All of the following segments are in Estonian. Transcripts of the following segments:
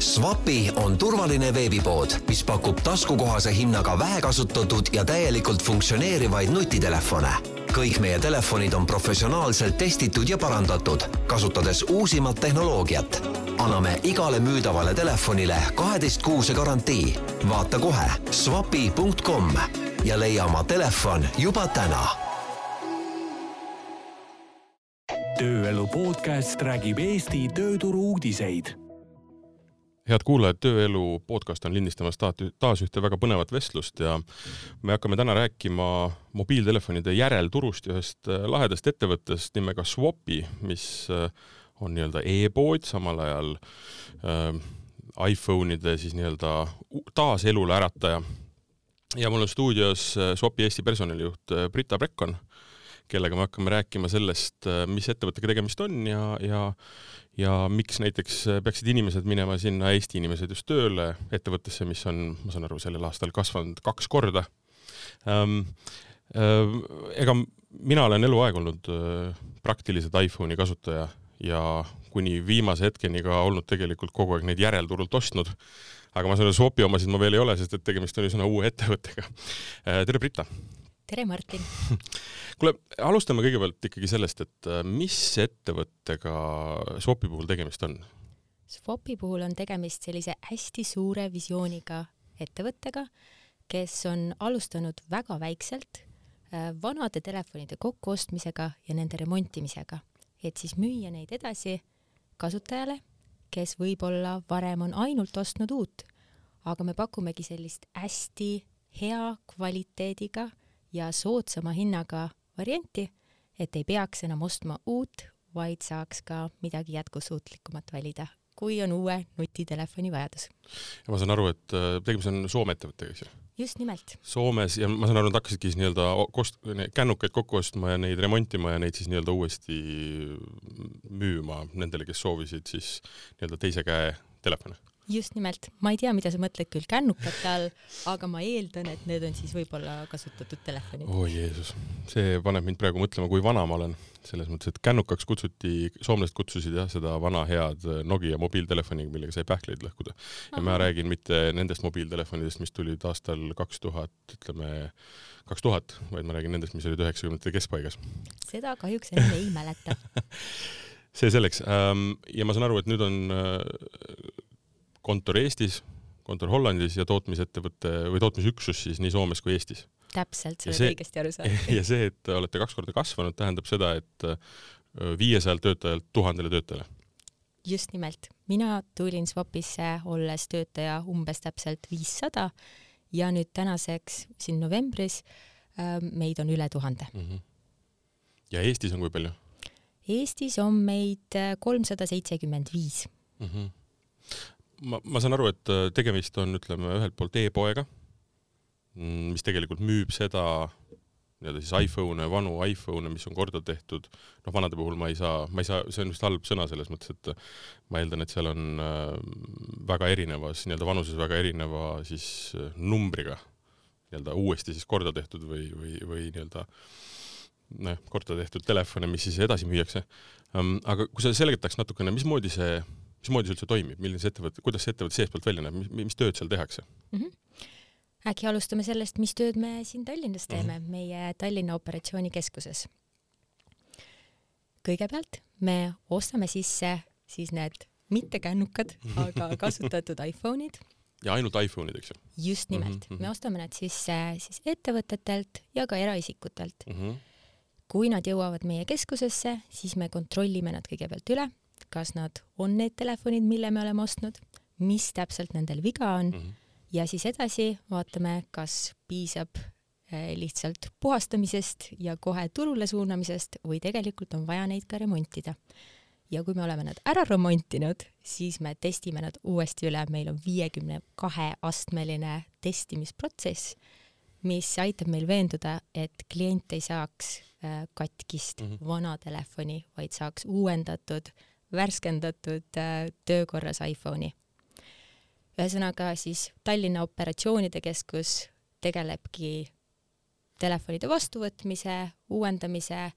Swapi on turvaline veebipood, mis pakub taskukohase hinnaga vähekasutatud ja täielikult funktsioneerivaid nutitelefone. kõik meie telefonid on professionaalselt testitud ja parandatud, kasutades uusimat tehnoloogiat. anname igale müüdavale telefonile kaheteistkuuse garantii. vaata kohe swapi.com ja leia oma telefon juba täna tööelu podcast räägib Eesti tööturu uudiseid. Head kuulajad, Tööelu podcast on lindistamas taas ühte väga põnevat vestlust ja me hakkame täna rääkima mobiiltelefonide järelturust ühest äh, lahedast ettevõttest nimega Swapi, mis äh, on nii-öelda e-pood, samal ajal äh, iPhone'ide siis nii-öelda taaselule ärataja. ja mul on stuudios äh, Swapi Eesti personalijuht Brita Brekon kellega me hakkame rääkima sellest, mis ettevõttega tegemist on ja, ja ja miks näiteks äh, peaksid inimesed minema sinna, Eesti inimesed just tööle ettevõttesse, mis on, ma saan aru, sellel aastal kasvanud kaks korda ähm,. Äh, ega mina olen eluaeg olnud äh, praktiliselt iPhone'i kasutaja ja kuni viimase hetkeni ka olnud tegelikult kogu aeg neid järelturult ostnud. aga ma selle Swapi omasid ma veel ei ole, sest et tegemist on üsna uue ettevõttega äh,. tere, Brita! Tere, Martin! kuule, alustame kõigepealt ikkagi sellest, et äh, mis ettevõttega Swapi puhul tegemist on? Swapi puhul on tegemist sellise hästi suure visiooniga ettevõttega, kes on alustanud väga väikselt äh, vanade telefonide kokkuostmisega ja nende remontimisega, et siis müüa neid edasi kasutajale, kes võib-olla varem on ainult ostnud uut, aga me pakumegi sellist hästi hea kvaliteediga ja soodsama hinnaga varianti, et ei peaks enam ostma uut, vaid saaks ka midagi jätkusuutlikumat valida, kui on uue nutitelefoni vajadus. ja ma saan aru, et äh, tegemist on Soome ettevõttega, eks ju? just nimelt. Soomes ja ma saan aru, nad hakkasidki siis nii-öelda kost-, kännukaid kokku ostma ja neid remontima ja neid siis nii-öelda uuesti müüma nendele, kes soovisid siis nii-öelda teise käe telefone just nimelt, ma ei tea, mida sa mõtled küll kännukate all, aga ma eeldan, et need on siis võib-olla kasutatud telefonid. oi oh, Jeesus, see paneb mind praegu mõtlema, kui vana ma olen. selles mõttes, et kännukaks kutsuti, soomlased kutsusid jah, seda vana head Nokia mobiiltelefoni, millega sai pähkleid lõhkuda. ja ma räägin mitte nendest mobiiltelefonidest, mis tulid aastal kaks tuhat, ütleme kaks tuhat, vaid ma räägin nendest, mis olid üheksakümnendate keskpaigas. seda kahjuks enam ei mäleta see selleks ähm, ja ma saan aru, et nüüd on äh, kontor Eestis, kontor Hollandis ja tootmisettevõte või tootmisüksus siis nii Soomes kui Eestis. täpselt, sa oled õigesti aru saanud. ja see, et olete kaks korda kasvanud, tähendab seda, et viiesajalt töötajalt tuhandele töötajale. just nimelt, mina tulin Swapisse olles töötaja umbes täpselt viissada ja nüüd tänaseks siin novembris meid on üle tuhande mm. -hmm. ja Eestis on kui palju? Eestis on meid kolmsada seitsekümmend viis mhm ma, ma saan aru, et äh, tegemist on, ütleme, ühelt poolt e-poega, mm, mis tegelikult müüb seda nii-öelda siis iPhone'e, vanu iPhone'e, mis on korda tehtud, noh, vanade puhul ma ei saa, ma ei saa, see on vist halb sõna selles mõttes, et ma eeldan, et seal on äh, väga erinevas, nii-öelda vanuses väga erineva siis äh, numbriga nii-öelda uuesti siis korda tehtud või, või, või nii-öelda nojah, korda tehtud telefone, mis siis edasi müüakse. Aga kui sa selgitaks natukene, mismoodi see mismoodi see üldse toimib, milline see ettevõte, kuidas see ettevõte seestpoolt välja näeb, mis, mis tööd seal tehakse mm? -hmm. äkki alustame sellest, mis tööd me siin Tallinnas teeme mm, -hmm. meie Tallinna operatsioonikeskuses. kõigepealt me ostame sisse siis need mitte kännukad, aga kasutatud iPhone'id. ja ainult iPhone'id, eks ju? just nimelt mm, -hmm. me ostame need sisse siis ettevõtetelt ja ka eraisikutelt mm. -hmm. kui nad jõuavad meie keskusesse, siis me kontrollime nad kõigepealt üle kas nad on need telefonid, mille me oleme ostnud, mis täpselt nendel viga on mm -hmm. ja siis edasi vaatame, kas piisab eh, lihtsalt puhastamisest ja kohe turule suunamisest või tegelikult on vaja neid ka remontida. ja kui me oleme nad ära remontinud, siis me testime nad uuesti üle, meil on viiekümne kahe astmeline testimisprotsess, mis aitab meil veenduda, et klient ei saaks eh, katkist mm -hmm. vana telefoni, vaid saaks uuendatud värskendatud äh, töökorras iPhone'i. ühesõnaga siis Tallinna Operatsioonide Keskus tegelebki telefonide vastuvõtmise, uuendamise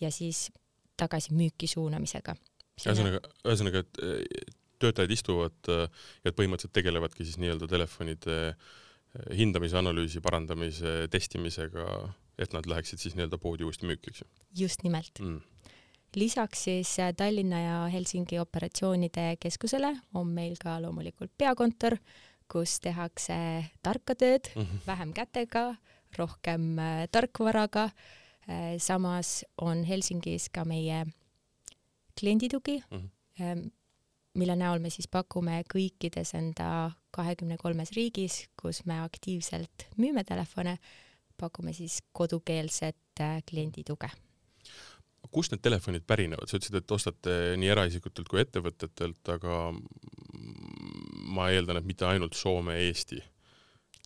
ja siis tagasi müüki suunamisega. ühesõnaga, ühesõnaga, et töötajad istuvad ja et põhimõtteliselt tegelevadki siis nii-öelda telefonide hindamise, analüüsi, parandamise, testimisega, et nad läheksid siis nii-öelda poodi uuesti müüki, eks ju? just nimelt mm lisaks siis Tallinna ja Helsingi operatsioonide keskusele on meil ka loomulikult peakontor, kus tehakse tarka tööd mm, -hmm. vähem kätega, rohkem äh, tarkvaraga äh,. samas on Helsingis ka meie klienditugi mm, -hmm. mille näol me siis pakume kõikides enda kahekümne kolmes riigis, kus me aktiivselt müüme telefone, pakume siis kodukeelset äh, kliendituge kust need telefonid pärinevad, sa ütlesid, et ostate nii eraisikutelt kui ettevõtetelt, aga ma eeldan, et mitte ainult Soome, Eesti.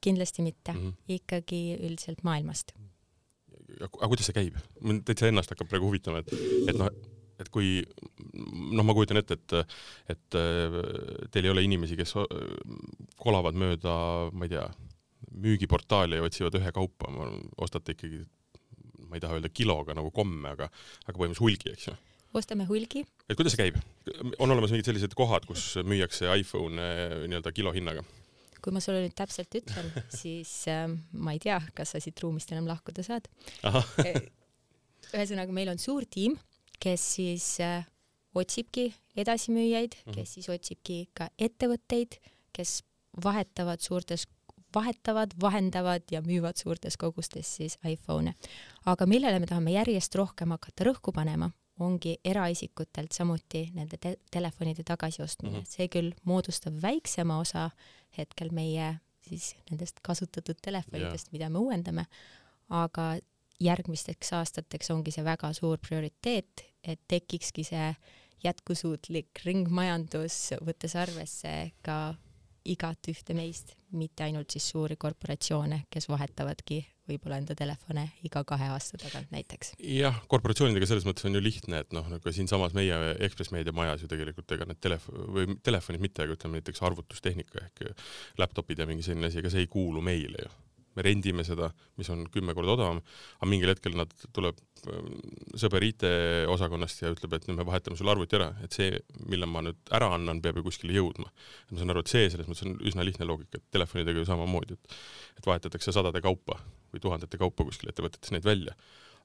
kindlasti mitte mm, -hmm. ikkagi üldiselt maailmast. aga kuidas see käib? mind täitsa ennast hakkab praegu huvitama, et, et noh, et kui noh, ma kujutan ette, et, et teil ei ole inimesi, kes kolavad mööda, ma ei tea, müügiportaali ja otsivad ühekaupa, ostate ikkagi ma ei taha öelda kiloga nagu komme, aga, aga põhimõtteliselt hulgi, eks ju. ostame hulgi. et kuidas see käib? on olemas mingid sellised kohad, kus müüakse iPhone nii-öelda kilohinnaga? kui ma sulle nüüd täpselt ütlen, siis äh, ma ei tea, kas sa siit ruumist enam lahkuda saad. ühesõnaga, meil on suur tiim, kes siis äh, otsibki edasimüüjaid mm, -hmm. kes siis otsibki ka ettevõtteid, kes vahetavad suurtes vahetavad, vahendavad ja müüvad suurtes kogustes siis iPhone'e. aga millele me tahame järjest rohkem hakata rõhku panema, ongi eraisikutelt samuti nende te telefonide tagasiostmine mm. -hmm. see küll moodustab väiksema osa hetkel meie siis nendest kasutatud telefonidest mida me uuendame, aga järgmisteks aastateks ongi see väga suur prioriteet, et tekikski see jätkusuutlik ringmajandus, võttes arvesse ka igat ühte meist, mitte ainult siis suuri korporatsioone, kes vahetavadki võib-olla enda telefone iga kahe aasta tagant näiteks. jah, korporatsioonidega selles mõttes on ju lihtne, et noh, nagu siinsamas meie Ekspress Meedia majas ju tegelikult ega need telefon või telefonid mitte, aga ütleme näiteks arvutustehnika ehk laptopid ja mingi selline asi, ega see ei kuulu meile ju me rendime seda, mis on kümme korda odavam, aga mingil hetkel nad tuleb ähm, sõber IT-osakonnast ja ütleb, et nüüd me vahetame sulle arvuti ära, et see, mille ma nüüd ära annan, peab ju kuskile jõudma. ma saan aru, et see selles mõttes on üsna lihtne loogika, et telefonidega ju samamoodi, et et vahetatakse sadade kaupa või tuhandete kaupa kuskil ettevõtetes neid välja.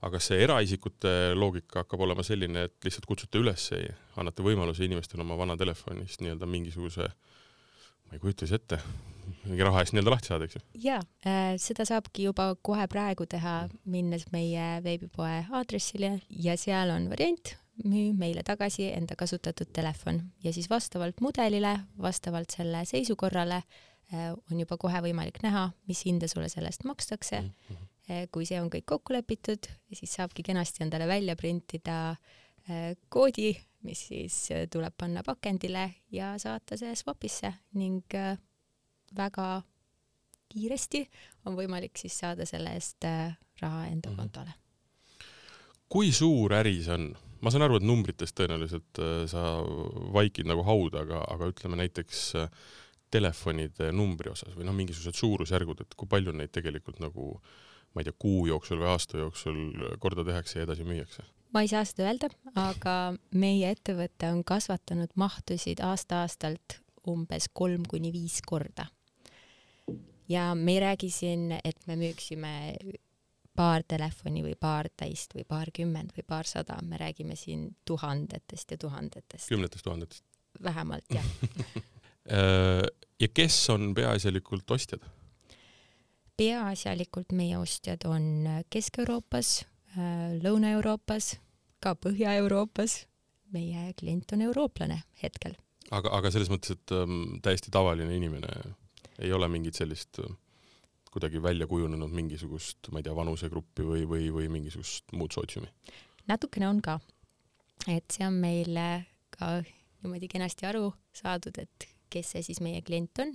aga see eraisikute loogika hakkab olema selline, et lihtsalt kutsute üles, annate võimaluse inimestele oma vana telefonist nii-öelda mingisuguse ma ei kujuta siis ette, mingi raha eest nii-öelda lahti saada, eks ju? jaa äh,, seda saabki juba kohe praegu teha, minnes meie veebipoe aadressile ja seal on variant, müü meile tagasi enda kasutatud telefon ja siis vastavalt mudelile, vastavalt selle seisukorrale äh, on juba kohe võimalik näha, mis hinde sulle selle eest makstakse mm. -hmm. Kui see on kõik kokku lepitud, siis saabki kenasti endale välja printida äh, koodi, mis siis äh, tuleb panna pakendile ja saata see swap'isse ning äh, väga kiiresti on võimalik siis saada selle eest äh, raha enda mm -hmm. kontole. kui suur äri see on? ma saan aru, et numbritest tõenäoliselt sa vaikid nagu hauda, aga, aga ütleme näiteks telefonide numbri osas või noh, mingisugused suurusjärgud, et kui palju neid tegelikult nagu ma ei tea, kuu jooksul või aasta jooksul korda tehakse ja edasi müüakse? Ma ei saa seda öelda, aga meie ettevõte on kasvatanud mahtusid aasta-aastalt umbes kolm kuni viis korda. ja me ei räägi siin, et me müüksime paar telefoni või paar täist või paarkümmend või paarsada, me räägime siin tuhandetest ja tuhandetest. kümnetest tuhandetest? vähemalt jah äh, ja kes on peaasjalikult ostjad? peaasjalikult meie ostjad on Kesk-Euroopas, Lõuna-Euroopas, ka Põhja-Euroopas. meie klient on eurooplane hetkel aga, aga selles mõttes, et ähm, täiesti tavaline inimene, ei ole mingit sellist äh, kuidagi välja kujunenud mingisugust, ma ei tea, vanusegruppi või, või, või mingisugust muud sootsiumi? natukene on ka. et see on meil ka niimoodi kenasti aru saadud, et kes see siis meie klient on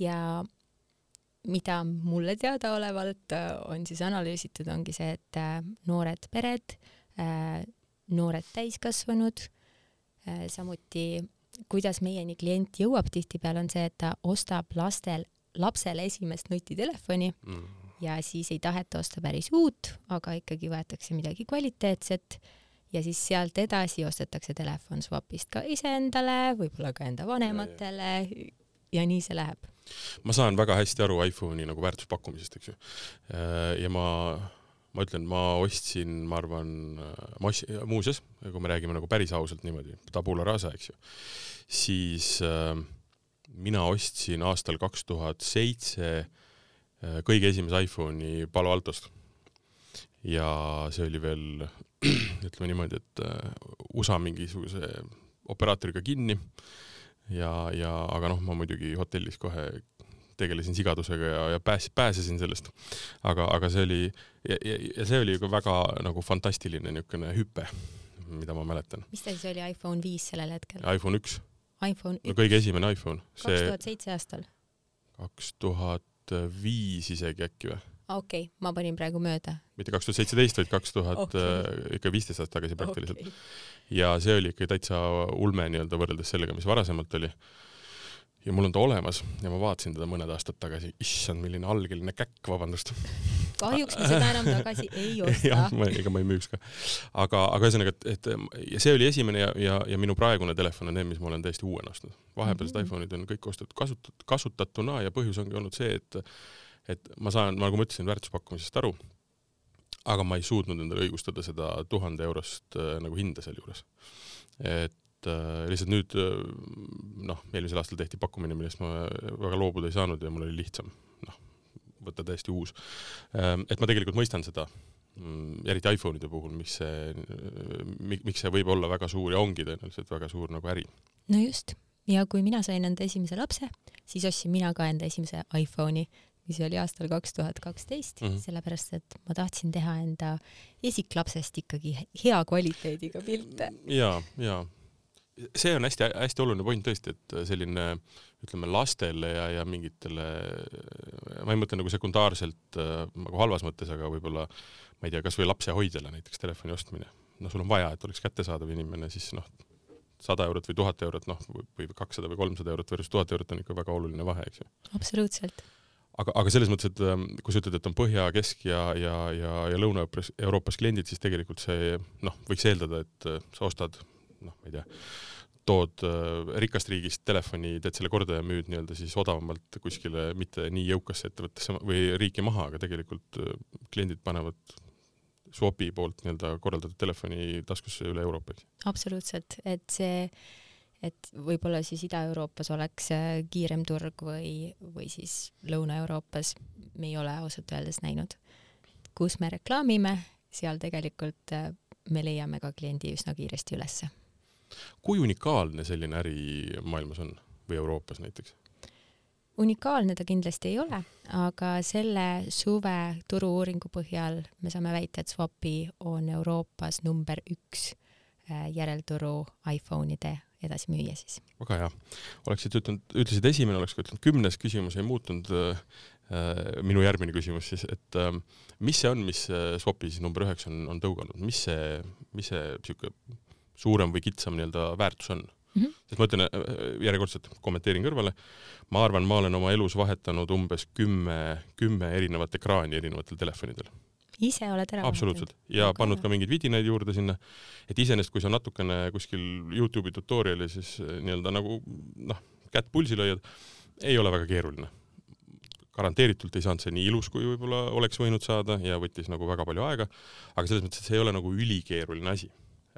ja mida mulle teadaolevalt äh, on siis analüüsitud, ongi see, et äh, noored pered, äh, noored täiskasvanud, samuti kuidas meieni klient jõuab tihtipeale, on see, et ta ostab lastel, lapsele esimest nutitelefoni mm. ja siis ei taheta osta päris uut, aga ikkagi võetakse midagi kvaliteetset ja siis sealt edasi ostetakse telefon Swapist ka iseendale, võib-olla ka enda vanematele ja, nii see läheb. ma saan väga hästi aru iPhone'i nagu väärtuspakkumisest, eks ju. ja ma, ma ütlen, ma ostsin, ma arvan, ma ostsin, muuseas, kui me räägime nagu päris ausalt niimoodi, tabula rasa, eks ju, siis äh, mina ostsin aastal kaks tuhat seitse äh, kõige esimese iPhone'i Palo Altost. ja see oli veel ütleme niimoodi, et äh, USA mingisuguse operaatoriga kinni ja, ja aga noh, ma muidugi hotellis kohe tegelesin sigadusega ja, ja pääs-, pääsesin sellest. aga, aga see oli ja, ja, ja see oli ka väga nagu fantastiline niisugune hüpe, mida ma mäletan. mis ta siis oli, iPhone viis sellel hetkel? iPhone üks. iPhone üks? no kõige esimene iPhone. kaks tuhat seitse aastal? kaks tuhat viis isegi äkki või? Okei okay,, ma panin praegu mööda. mitte kaks tuhat seitseteist, vaid kaks tuhat, äh, ikka viisteist aastat tagasi praktiliselt okay.. ja see oli ikka täitsa ulme nii-öelda võrreldes sellega, mis varasemalt oli. ja mul on ta olemas ja ma vaatasin teda mõned aastad tagasi, issand, milline algeline käkk, vabandust. kahjuks me seda enam tagasi ei osta. ega ma ei müüks ka. aga, aga ühesõnaga, et, et ja see oli esimene ja, ja, ja minu praegune telefon on need, mis ma olen täiesti uuena ostnud. vahepealsed mm -hmm. iPhone'id on kõik ostetud kasutatud, kasutatuna ja põhjus ongi olnud see, et et ma saan, nagu ma ütlesin, väärtuspakkumisest aru, aga ma ei suutnud endale õigustada seda tuhande eurost äh, nagu hinda sealjuures. et äh, lihtsalt nüüd äh, noh, eelmisel aastal tehti pakkumine, millest ma väga loobuda ei saanud ja mul oli lihtsam noh, võtta täiesti uus. Ähm, et ma tegelikult mõistan seda, mm, eriti iPhone'ide puhul, mis see, miks see võib olla väga suur ja ongi tõenäoliselt väga suur nagu äri. no just, ja kui mina sain enda esimese lapse, siis ostsin mina ka enda esimese iPhone'i mis oli aastal kaks tuhat kaksteist, mhm. sellepärast et ma tahtsin teha enda esiklapsest ikkagi hea kvaliteediga pilte. ja, ja see on hästi-hästi oluline point tõesti, et selline ütleme lastele ja, ja mingitele, ma ei mõtle nagu sekundaarselt nagu halvas mõttes, aga võib-olla ma ei tea, kasvõi lapsehoidjale näiteks telefoni ostmine. noh, sul on vaja, et oleks kättesaadav inimene, siis noh, sada eurot või tuhat eurot, noh, või kakssada või kolmsada eurot versus tuhat eurot on ikka väga oluline vahe, eks ju. absoluutselt aga, aga selles mõttes, et ähm, kui sa ütled, et on Põhja, Kesk ja, ja, ja, ja Lõuna-Euroopas kliendid, siis tegelikult see noh, võiks eeldada, et äh, sa ostad noh, ma ei tea, tood äh, rikast riigist telefoni, teed selle korda ja müüd nii-öelda siis odavamalt kuskile mitte nii jõukasse ettevõttesse või riiki maha, aga tegelikult äh, kliendid panevad Swapi poolt nii-öelda korraldatud telefoni taskusse üle Euroopa. absoluutselt, et see et võib-olla siis Ida-Euroopas oleks äh, kiirem turg või, või siis Lõuna-Euroopas me ei ole ausalt öeldes näinud. kus me reklaamime, seal tegelikult äh, me leiame ka kliendi üsna kiiresti ülesse. kui unikaalne selline äri maailmas on või Euroopas näiteks? unikaalne ta kindlasti ei ole, aga selle suve turu-uuringu põhjal me saame väita, et Swapi on Euroopas number üks äh, järelturu iPhone'ide edasimüüja siis. väga hea. oleksid ütelnud, ütlesid esimene, oleks ka ütelnud kümnes küsimus ei muutunud äh,. minu järgmine küsimus siis, et äh, mis see on, mis äh, Swapi siis number üheksa on, on tõuganud, mis see, mis see sihuke suurem või kitsam nii-öelda väärtus on mm? -hmm. sest ma ütlen äh, järjekordselt, kommenteerin kõrvale, ma arvan, ma olen oma elus vahetanud umbes kümme, kümme erinevat ekraani erinevatel telefonidel ise oled ära absoluutselt ja Aga pannud ka mingeid vidinaid juurde sinna, et iseenesest, kui sa natukene kuskil Youtube'i tutorial'i siis eh, nii-öelda nagu noh, kätt pulsil hoiad, ei ole väga keeruline. garanteeritult ei saanud see nii ilus, kui võib-olla oleks võinud saada ja võttis nagu väga palju aega, aga selles mõttes, et see ei ole nagu ülikeeruline asi.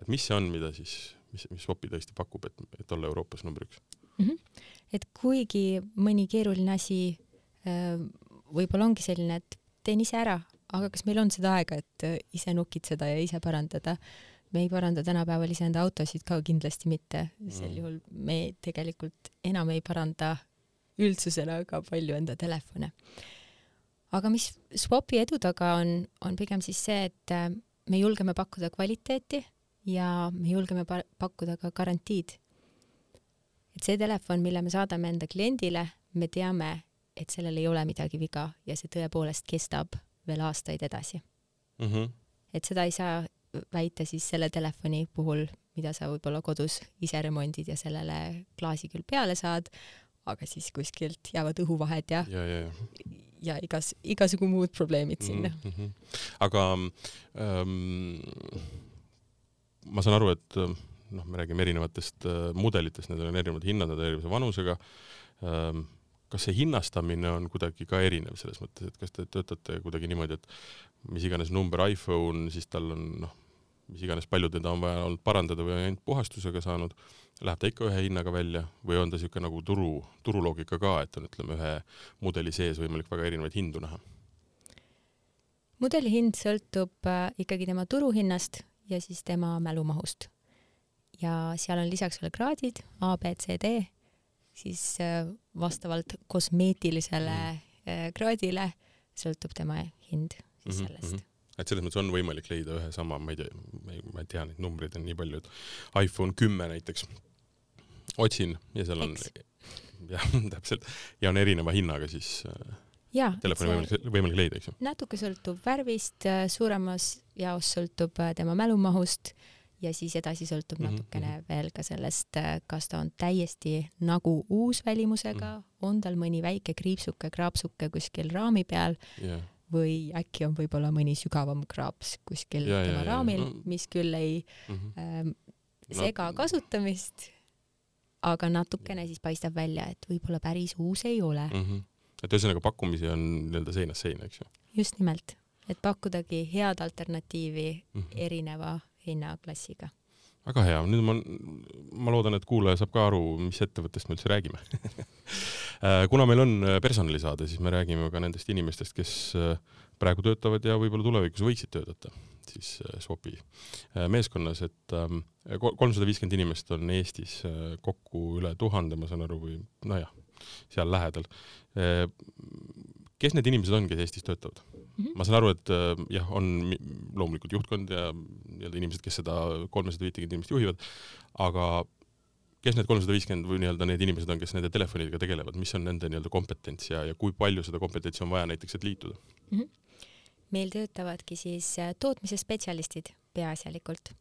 et mis see on, mida siis, mis, mis Swopi tõesti pakub, et, et olla Euroopas number üks mm? -hmm. et kuigi mõni keeruline asi äh, võib-olla ongi selline, et teen ise ära, aga kas meil on seda aega, et äh, ise nokitseda ja ise parandada? me ei paranda tänapäeval iseenda autosid ka kindlasti mitte, sel mm. juhul me tegelikult enam ei paranda üldsusele väga palju enda telefone. aga mis Swapi edu taga on, on pigem siis see, et äh, me julgeme pakkuda kvaliteeti ja me julgeme pakkuda ka garantiid. et see telefon, mille me saadame enda kliendile, me teame, et sellel ei ole midagi viga ja see tõepoolest kestab veel aastaid edasi mm. -hmm. et seda ei saa väita siis selle telefoni puhul, mida sa võib-olla kodus ise remondid ja sellele klaasi küll peale saad, aga siis kuskilt jäävad õhuvahed ja, ja, ja, ja. ja igas, igasugu muud probleemid sinna mm. -hmm. aga ähm, ma saan aru, et noh, me räägime erinevatest mudelitest, need on erinevad hinnad, nad on erinevase vanusega. Ähm, kas see hinnastamine on kuidagi ka erinev selles mõttes, et kas te töötate kuidagi niimoodi, et mis iganes number iPhone, siis tal on noh, mis iganes palju teda on vaja olnud parandada või ainult puhastusega saanud, läheb ta ikka ühe hinnaga välja või on ta niisugune nagu turu, turuloogika ka, et on ütleme, ühe mudeli sees võimalik väga erinevaid hindu näha? mudeli hind sõltub äh, ikkagi tema turuhinnast ja siis tema mälumahust. ja seal on lisaks veel kraadid A, B, C, D, siis äh, vastavalt kosmeetilisele mm. kraadile sõltub tema hind siis mhm, sellest mm. -hmm et selles mõttes on võimalik leida ühe sama, ma ei tea, ma ei tea, neid numbreid on nii palju, et iPhone kümme näiteks otsin ja seal on, jah, täpselt, ja on erineva hinnaga siis äh, ja, telefoni võimalik, võimalik leida, eks ju. natuke sõltub värvist, suuremas jaos sõltub tema mälumahust ja siis edasi sõltub mm -hmm. natukene mhm. veel ka sellest, kas ta on täiesti nagu uus välimusega mm, -hmm. on tal mõni väike kriipsuke, kraapsuke kuskil raami peal yeah või äkki on võib-olla mõni sügavam kraaps kuskil ja, tema ja, raamil, no. mis küll ei mm -hmm. ähm, sega no. kasutamist, aga natukene siis paistab välja, et võib-olla päris uus ei ole mm. -hmm. et ühesõnaga pakkumisi on nii-öelda seinast seina, eks ju? just nimelt, et pakkudagi head alternatiivi mm -hmm. erineva hinnaklassiga väga hea, nüüd ma, ma loodan, et kuulaja saab ka aru, mis ettevõttest me üldse räägime äh, kuna meil on äh, personalisaade, siis me räägime ka nendest inimestest, kes äh, praegu töötavad ja võib-olla tulevikus võiksid töötada siis Swopi meeskonnas, et ähm, kolmsada viiskümmend inimest on Eestis kokku üle tuhande, ma saan aru, või nojah, seal lähedal. kes need inimesed on, kes Eestis töötavad? mm. -hmm. ma saan aru, et jah, on loomulikult juhtkond ja nii-öelda inimesed, kes seda kolmesada viitekümmet inimest juhivad, aga kes need kolmsada viiskümmend või nii-öelda need inimesed on, kes nende telefonidega tegelevad, mis on nende nii-öelda kompetents ja, ja kui palju seda kompetentsi on vaja näiteks, et liituda mm? -hmm. meil töötavadki siis äh, tootmise spetsialistid peaasjalikult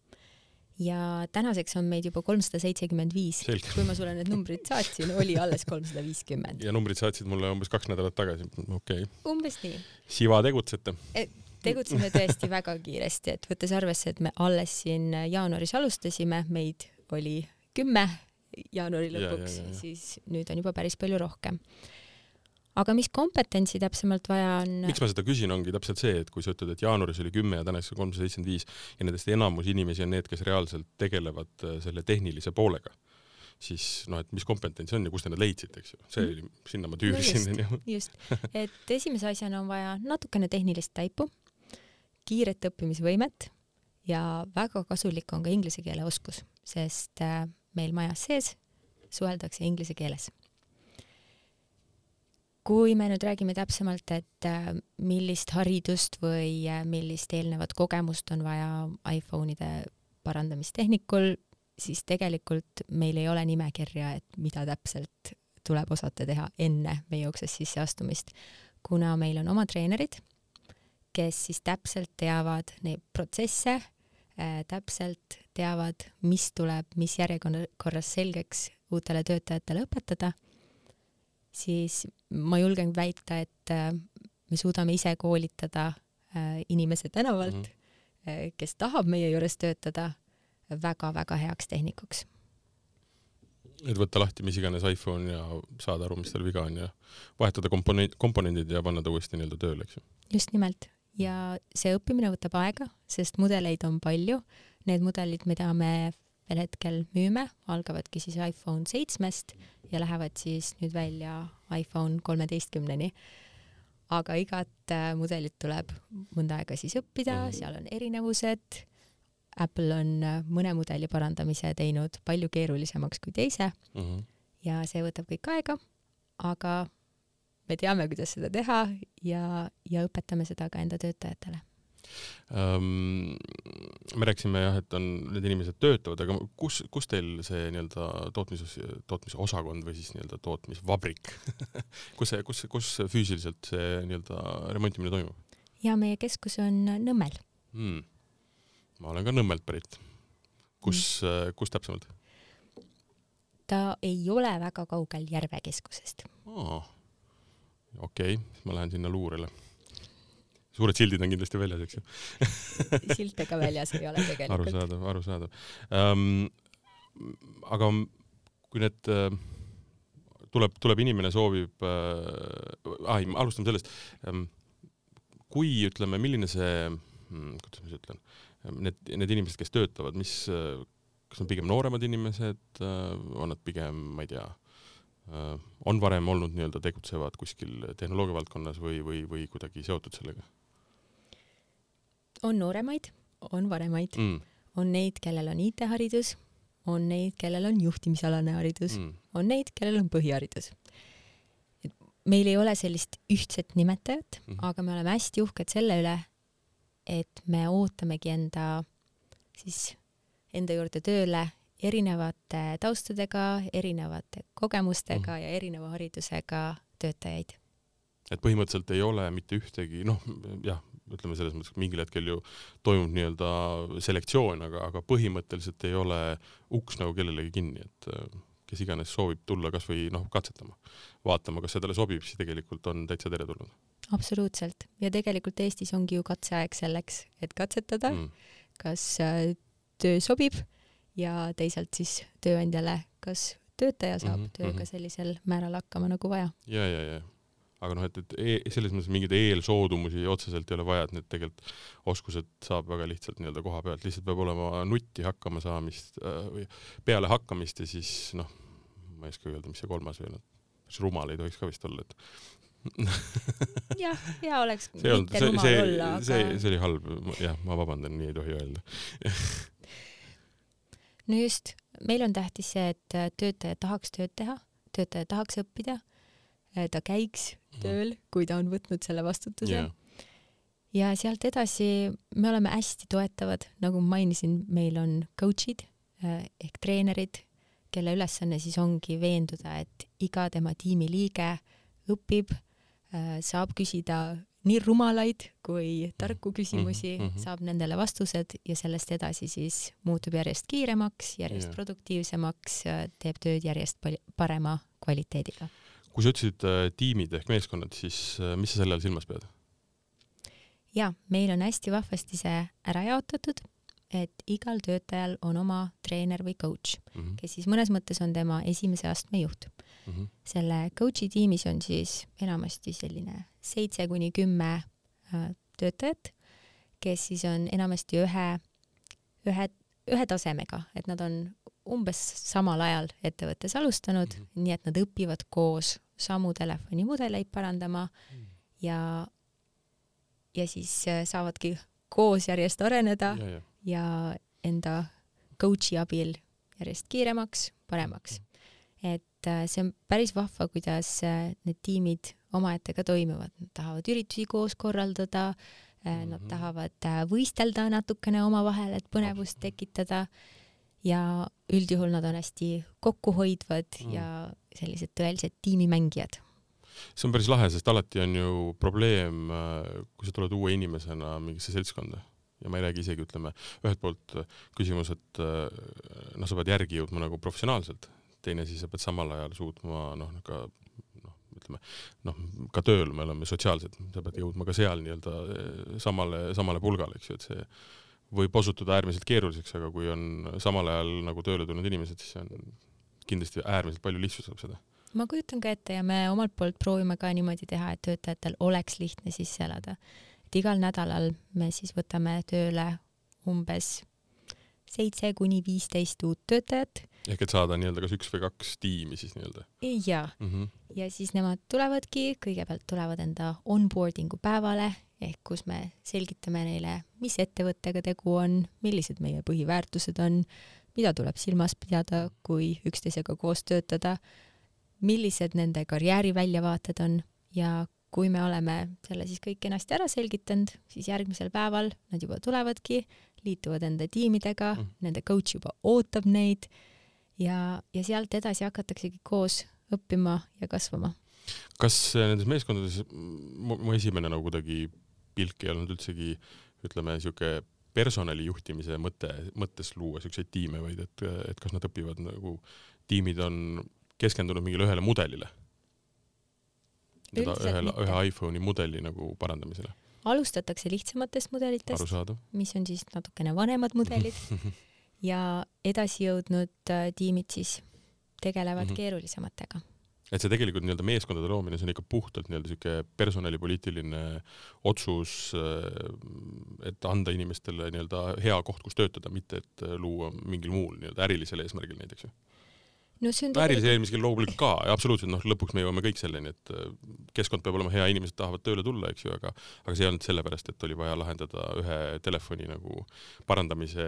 ja tänaseks on meid juba kolmsada seitsekümmend viis. kui ma sulle need numbrid saatsin, oli alles kolmsada viiskümmend. ja numbrid saatsid mulle umbes kaks nädalat tagasi, okei okay.. umbes nii. siva tegutsete e? Tegutseme tõesti väga kiiresti, et võttes arvesse, et me alles siin jaanuaris alustasime, meid oli kümme jaanuari lõpuks, siis nüüd on juba päris palju rohkem aga mis kompetentsi täpsemalt vaja on? miks ma seda küsin, ongi täpselt see, et kui sa ütled, et jaanuaris oli kümme ja tänaseks on kolmsada seitsekümmend viis ja nendest enamus inimesi on need, kes reaalselt tegelevad äh, selle tehnilise poolega, siis noh, et mis kompetents on ja kust te need leidsite, eks ju, see oli, sinna ma tüürisin no. just, just., et esimese asjana on vaja natukene tehnilist taipu, kiiret õppimisvõimet ja väga kasulik on ka inglise keele oskus, sest äh, meil majas sees suheldakse inglise keeles. Kui me nüüd räägime täpsemalt, et äh, millist haridust või äh, millist eelnevat kogemust on vaja iPhone'ide parandamistehnikul, siis tegelikult meil ei ole nimekirja, et mida täpselt tuleb osata teha enne meie uksest sisseastumist, kuna meil on oma treenerid, kes siis täpselt teavad neid protsesse äh,, täpselt teavad, mis tuleb, mis järjekorras selgeks uutele töötajatele õpetada siis ma julgen väita, et äh, me suudame ise koolitada äh, inimese tänavalt mm, -hmm. kes tahab meie juures töötada väga-väga heaks tehnikuks. et võtta lahti mis iganes iPhone ja saada aru, mis tal viga on ja vahetada komponent, komponendid ja panna ta uuesti nii-öelda tööle, eks ju? just nimelt ja see õppimine võtab aega, sest mudeleid on palju. Need mudelid, mida me veel hetkel müüme, algavadki siis iPhone seitsmest ja lähevad siis nüüd välja iPhone kolmeteistkümneni. aga igat äh, mudelit tuleb mõnda aega siis õppida, mhm. seal on erinevused. Apple on äh, mõne mudeli parandamise teinud palju keerulisemaks kui teise mm. -hmm. ja see võtab kõik aega, aga me teame, kuidas seda teha ja, ja õpetame seda ka enda töötajatele ähm,. me rääkisime jah, et on, need inimesed töötavad, aga kus, kus teil see nii-öelda tootmises, tootmisosakond või siis nii-öelda tootmisvabrik kus see, kus, kus füüsiliselt see nii-öelda remontimine toimub? ja meie keskus on Nõmmel hmm.. ma olen ka Nõmmelt pärit. kus hmm., kus täpsemalt? ta ei ole väga kaugel Järve keskusest oh.. Okei okay., ma lähen sinna luurele suured sildid on kindlasti väljas, eks ju silte ka väljas ei ole tegelikult. arusaadav, arusaadav um,. aga kui need uh, tuleb, tuleb inimene, soovib äh,, ah ei, alustame sellest ähm,. kui ütleme, milline see hmm,, kuidas ma siis ütlen, need, need inimesed, kes töötavad, mis, kas on pigem nooremad inimesed äh,, on nad pigem, ma ei tea äh,, on varem olnud nii-öelda tegutsevad kuskil tehnoloogia valdkonnas või, või, või kuidagi seotud sellega? on nooremaid, on vanemaid mm., on neid, kellel on IT-haridus, on neid, kellel on juhtimisalane haridus mm., on neid, kellel on põhiharidus. meil ei ole sellist ühtset nimetajat mm, -hmm. aga me oleme hästi uhked selle üle, et me ootamegi enda siis enda juurde tööle erinevate taustadega, erinevate kogemustega mm -hmm. ja erineva haridusega töötajaid. et põhimõtteliselt ei ole mitte ühtegi, noh jah, ütleme selles mõttes, et mingil hetkel ju toimub nii-öelda selektsioon, aga, aga põhimõtteliselt ei ole uks nagu kellelegi kinni, et äh, kes iganes soovib tulla kasvõi noh, katsetama, vaatama, kas see talle sobib, siis tegelikult on täitsa teretulnud. absoluutselt ja tegelikult Eestis ongi ju katseaeg selleks, et katsetada mm., kas äh, töö sobib ja teisalt siis tööandjale, kas töötaja saab mm -hmm, tööga mhm. sellisel määral hakkama nagu vaja. ja, ja, ja aga noh, et, et e selles mõttes mingeid eelsoodumusi otseselt ei ole vaja, et need tegelikult oskused saab väga lihtsalt nii-öelda koha pealt, lihtsalt peab olema nutti hakkamasaamist äh, või peale hakkamist ja siis noh, ma ei oska öelda, mis see kolmas veel on, rumal ei tohiks ka vist olla, et jah, hea oleks see mitte olnud, rumal see, olla, aga see, see oli halb, jah, ma vabandan, nii ei tohi öelda no just, meil on tähtis see, et töötaja tahaks tööd teha, töötaja tahaks õppida Äh, ta käiks mhm. tööl, kui ta on võtnud selle vastutuse yeah.. ja sealt edasi me oleme hästi toetavad, nagu ma mainisin, meil on coach'id äh, ehk treenerid, kelle ülesanne siis ongi veenduda, et iga tema tiimi liige õpib, äh, saab küsida nii rumalaid kui tarku mhm. küsimusi mm, -hmm. saab nendele vastused ja sellest edasi siis muutub järjest kiiremaks, järjest yeah. produktiivsemaks, teeb tööd järjest parema kvaliteediga kui sa ütlesid äh, tiimid ehk meeskonnad, siis äh, mis sa selle all silmas pead? ja meil on hästi vahvasti see ära jaotatud, et igal töötajal on oma treener või coach mm, -hmm. kes siis mõnes mõttes on tema esimese astme juht mm. -hmm. selle coach'i tiimis on siis enamasti selline seitse kuni kümme äh, töötajat, kes siis on enamasti ühe, ühe, ühe tasemega, et nad on umbes samal ajal ettevõttes alustanud mm, -hmm. nii et nad õpivad koos samu telefonimudeleid parandama mm. ja, ja siis äh, saavadki koos järjest areneda ja, ja. ja enda coach'i abil järjest kiiremaks, paremaks. Mhm. et äh, see on päris vahva, kuidas äh, need tiimid omaette ka toimivad, nad tahavad üritusi koos korraldada, nad mm -hmm. tahavad võistelda natukene omavahel, et põnevust tekitada ja üldjuhul nad on hästi kokkuhoidvad mm. ja sellised tõelised tiimimängijad. see on päris lahe, sest alati on ju probleem, äh, kui sa tuled uue inimesena mingisse seltskonda ja ma ei räägi isegi, ütleme, ühelt poolt äh, küsimus, et äh, noh, sa pead järgi jõudma nagu professionaalselt, teine siis sa pead samal ajal suutma noh, ka noh, ütleme noh, ka tööl me oleme sotsiaalsed, sa pead jõudma ka seal nii-öelda samale, samale pulgale, eks ju, et see võib osutuda äärmiselt keeruliseks, aga kui on samal ajal nagu tööle tulnud inimesed, siis see on kindlasti äärmiselt palju lihtsustab seda. ma kujutan ka ette ja me omalt poolt proovime ka niimoodi teha, et töötajatel oleks lihtne sisse elada. et igal nädalal me siis võtame tööle umbes seitse kuni viisteist uut töötajat. ehk et saada nii-öelda kas üks või kaks tiimi siis nii-öelda? jaa mm. -hmm. ja siis nemad tulevadki, kõigepealt tulevad enda onboarding'u päevale ehk kus me selgitame neile, mis ettevõttega tegu on, millised meie põhiväärtused on, mida tuleb silmas pidada, kui üksteisega koos töötada, millised nende karjääriväljavaated on ja kui me oleme selle siis kõik kenasti ära selgitanud, siis järgmisel päeval nad juba tulevadki, liituvad enda tiimidega mm., nende coach juba ootab neid ja, ja sealt edasi hakataksegi koos õppima ja kasvama. kas nendes meeskondades, mu esimene nagu kuidagi pilk ei olnud üldsegi ütleme, niisugune personali juhtimise mõte, mõttes luua niisuguseid tiime, vaid et, et kas nad õpivad nagu, tiimid on keskendunud mingile ühele mudelile? ühele, ühe iPhone'i mudeli nagu parandamisele? Alustatakse lihtsamatest mudelitest, mis on siis natukene vanemad mudelid ja edasijõudnud äh, tiimid siis tegelevad Mhm. keerulisematega. et see tegelikult nii-öelda meeskondade loomine, see on ikka puhtalt nii-öelda siuke personalipoliitiline otsus, et anda inimestele nii-öelda hea koht, kus töötada, mitte et luua mingil muul nii-öelda ärilisel eesmärgil näiteks ju. No see on ärilisel eesmärgil loomulikult ka, absoluutselt, noh, lõpuks me jõuame kõik selleni, et äh, keskkond peab olema hea, inimesed tahavad tööle tulla, eks ju, aga aga see ei olnud sellepärast, et oli vaja lahendada ühe telefoni nagu parandamise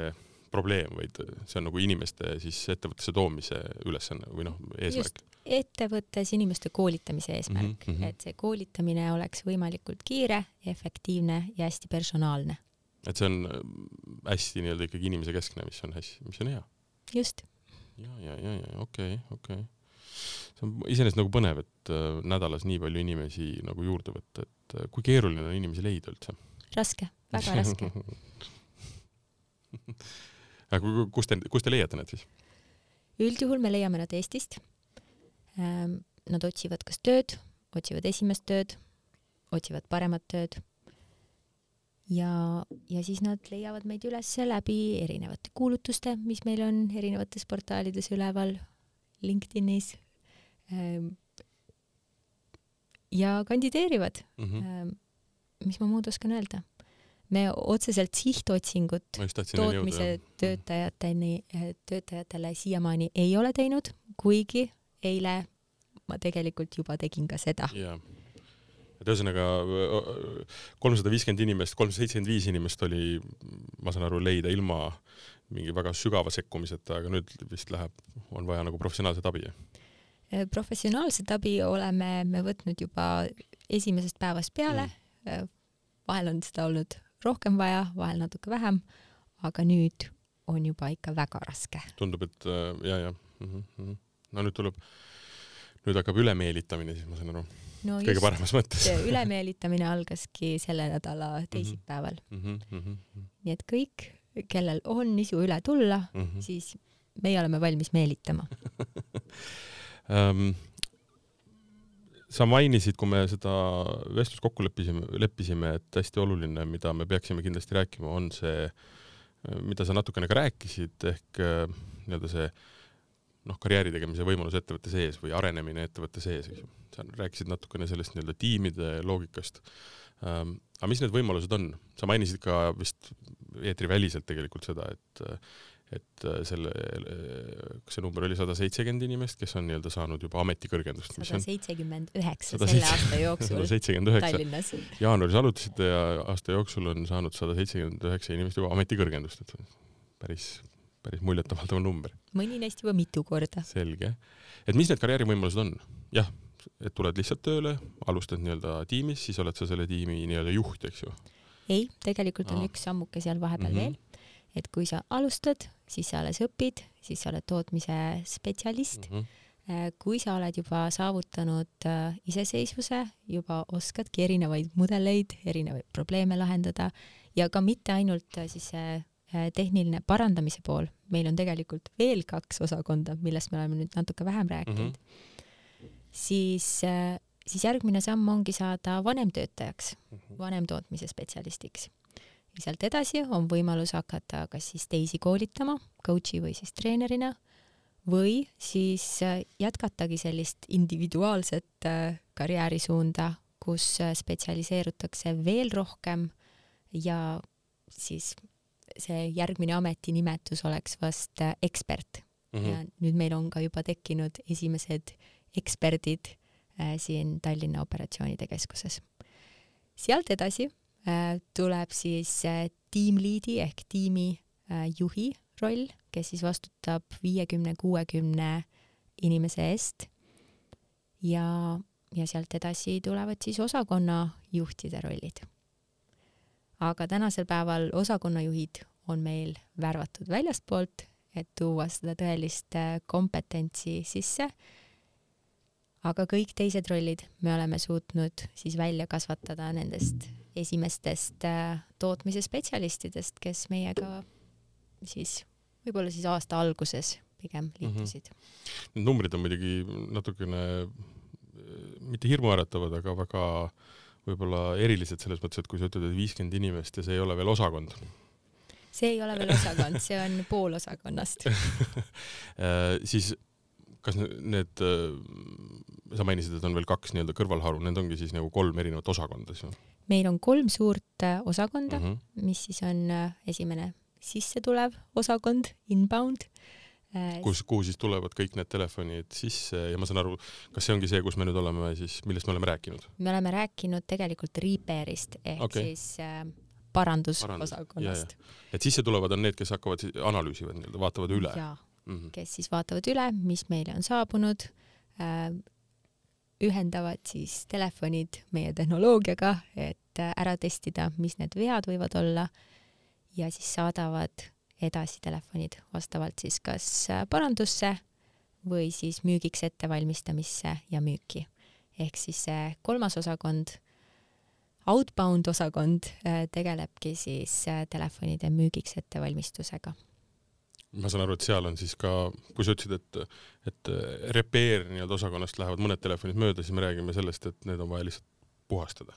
probleem, vaid see on nagu inimeste siis ettevõttesse toomise ülesanne või noh, eesmärk. ettevõttes inimeste koolitamise eesmärk mm. -hmm. et see koolitamine oleks võimalikult kiire, efektiivne ja hästi personaalne. et see on äh, hästi nii-öelda ikkagi inimese keskne, mis on hästi, mis on hea. just, ja, ja, ja, ja okei okay,, okei okay.. see on iseenesest nagu põnev, et äh, nädalas nii palju inimesi nagu juurde võtta, et äh, kui keeruline on inimesi leida üldse? raske, väga raske. aga ku- kus te, kus te leiate need siis? üldjuhul me leiame nad Eestist. Nad otsivad kas tööd, otsivad esimest tööd, otsivad paremat tööd. ja, ja siis nad leiavad meid üles läbi erinevate kuulutuste, mis meil on erinevates portaalides üleval, LinkedInis. ja kandideerivad. Mm -hmm. mis ma muud oskan öelda? me otseselt sihtotsingut tootmise jõuda. töötajateni, töötajatele siiamaani ei ole teinud, kuigi eile ma tegelikult juba tegin ka seda. jaa. Et ühesõnaga kolmsada viiskümmend inimest, kolmsada seitsekümmend viis inimest oli, ma saan aru, leida ilma mingi väga sügava sekkumiseta, aga nüüd vist läheb, on vaja nagu professionaalset abi. professionaalset abi oleme me võtnud juba esimesest päevast peale mm.. vahel on seda olnud rohkem vaja, vahel natuke vähem, aga nüüd on juba ikka väga raske. tundub, et äh, ja, ja mm. -hmm. no nüüd tuleb, nüüd hakkab ülemeelitamine, siis ma saan aru, no kõige paremas mõttes. ülemeelitamine algaski selle nädala teisipäeval mm, mm. -hmm, mm -hmm. nii et kõik, kellel on isu üle tulla, -hmm. siis meie oleme valmis meelitama. Um, sa mainisid, kui me seda vestlust kokku leppisime, leppisime, et hästi oluline, mida me peaksime kindlasti rääkima, on see, mida sa natukene ka rääkisid, ehk äh, nii-öelda see noh, karjääri tegemise võimalus ettevõtte sees või arenemine ettevõtte sees, eks ju. sa rääkisid natukene sellest nii-öelda tiimide loogikast um,. aga mis need võimalused on? sa mainisid ka vist eetriväliselt tegelikult seda, et et selle, kas see number oli sada seitsekümmend inimest, kes on nii-öelda saanud juba ametikõrgendust? sada seitsekümmend üheksa selle aasta jooksul sada seitsekümmend üheksa. Jaanuaris alutasite ja aasta jooksul on saanud sada seitsekümmend üheksa inimest juba ametikõrgendust, et päris, päris muljetavaldav number. mõni neist juba mitu korda. selge. et mis need karjäärivõimalused on? jah, et tuled lihtsalt tööle, alustad nii-öelda tiimis, siis oled sa selle tiimi nii-öelda juht, eks ju. ei, tegelikult on Aa. üks sammuke seal vahepeal mm -hmm. veel, et kui sa alustad, siis sa alles õpid, siis sa oled tootmise spetsialist mm. kui sa oled juba saavutanud äh, iseseisvuse, juba oskadki erinevaid mudeleid, erinevaid probleeme lahendada ja ka mitte ainult äh, siis tehniline parandamise pool, meil on tegelikult veel kaks osakonda, millest me oleme nüüd natuke vähem rääkinud mm, -hmm. siis, siis järgmine samm ongi saada vanemtöötajaks, vanemtootmise spetsialistiks. ja sealt edasi on võimalus hakata kas siis teisi koolitama coach'i või siis treenerina või siis äh, jätkatagi sellist individuaalset äh, karjäärisuunda, kus äh, spetsialiseerutakse veel rohkem ja siis see järgmine ametinimetus oleks vast äh, ekspert mm. -hmm. ja nüüd meil on ka juba tekkinud esimesed eksperdid äh, siin Tallinna Operatsioonide Keskuses. sealt edasi äh, tuleb siis äh, tiimliidi ehk tiimi äh, juhi roll, kes siis vastutab viiekümne, kuuekümne inimese eest. ja, ja sealt edasi tulevad siis osakonna juhtide rollid. Aga tänasel päeval osakonnajuhid on meil värvatud väljastpoolt, et tuua seda tõelist äh, kompetentsi sisse. aga kõik teised rollid me oleme suutnud siis välja kasvatada nendest esimestest äh, tootmise spetsialistidest, kes meiega siis võib-olla siis aasta alguses pigem liitusid mm. -hmm. Need numbrid on muidugi natukene äh, mitte hirmuäratavad, aga väga võib-olla erilised selles mõttes, et kui sa ütled, et viiskümmend inimest ja see ei ole veel osakond see ei ole veel osakond, see on pool osakonnast Äh, siis kas ne- need, äh, sa mainisid, et on veel kaks nii-öelda kõrvalharu, need ongi siis nagu kolm erinevat osakonda siis või meil on kolm suurt äh, osakonda mm? mm, -hmm. mis siis on esimene sissetulev osakond, inbound. Äh, kus, kuhu siis tulevad kõik need telefonid sisse ja ma saan aru, kas see ongi see, kus me nüüd oleme siis, millest me oleme rääkinud? me oleme rääkinud tegelikult repair'ist ehk okay. siis äh, parandusosakonnast. et sisse tulevad on need, kes hakkavad analüüsivad nii-öelda, vaatavad üle jaa, mm? -hmm. kes siis vaatavad üle, mis meile on saabunud äh,, ühendavad siis telefonid meie tehnoloogiaga, et äh, ära testida, mis need vead võivad olla ja siis saadavad edasi telefonid vastavalt siis kas äh, parandusse või siis müügiks ettevalmistamisse ja müüki. ehk siis see kolmas osakond, outbound osakond äh, tegelebki siis äh, telefonide müügiks ettevalmistusega. ma saan aru, et seal on siis ka, kui sa ütlesid, et, et repair nii-öelda osakonnast lähevad mõned telefonid mööda, siis me räägime sellest, et need on vaja lihtsalt puhastada,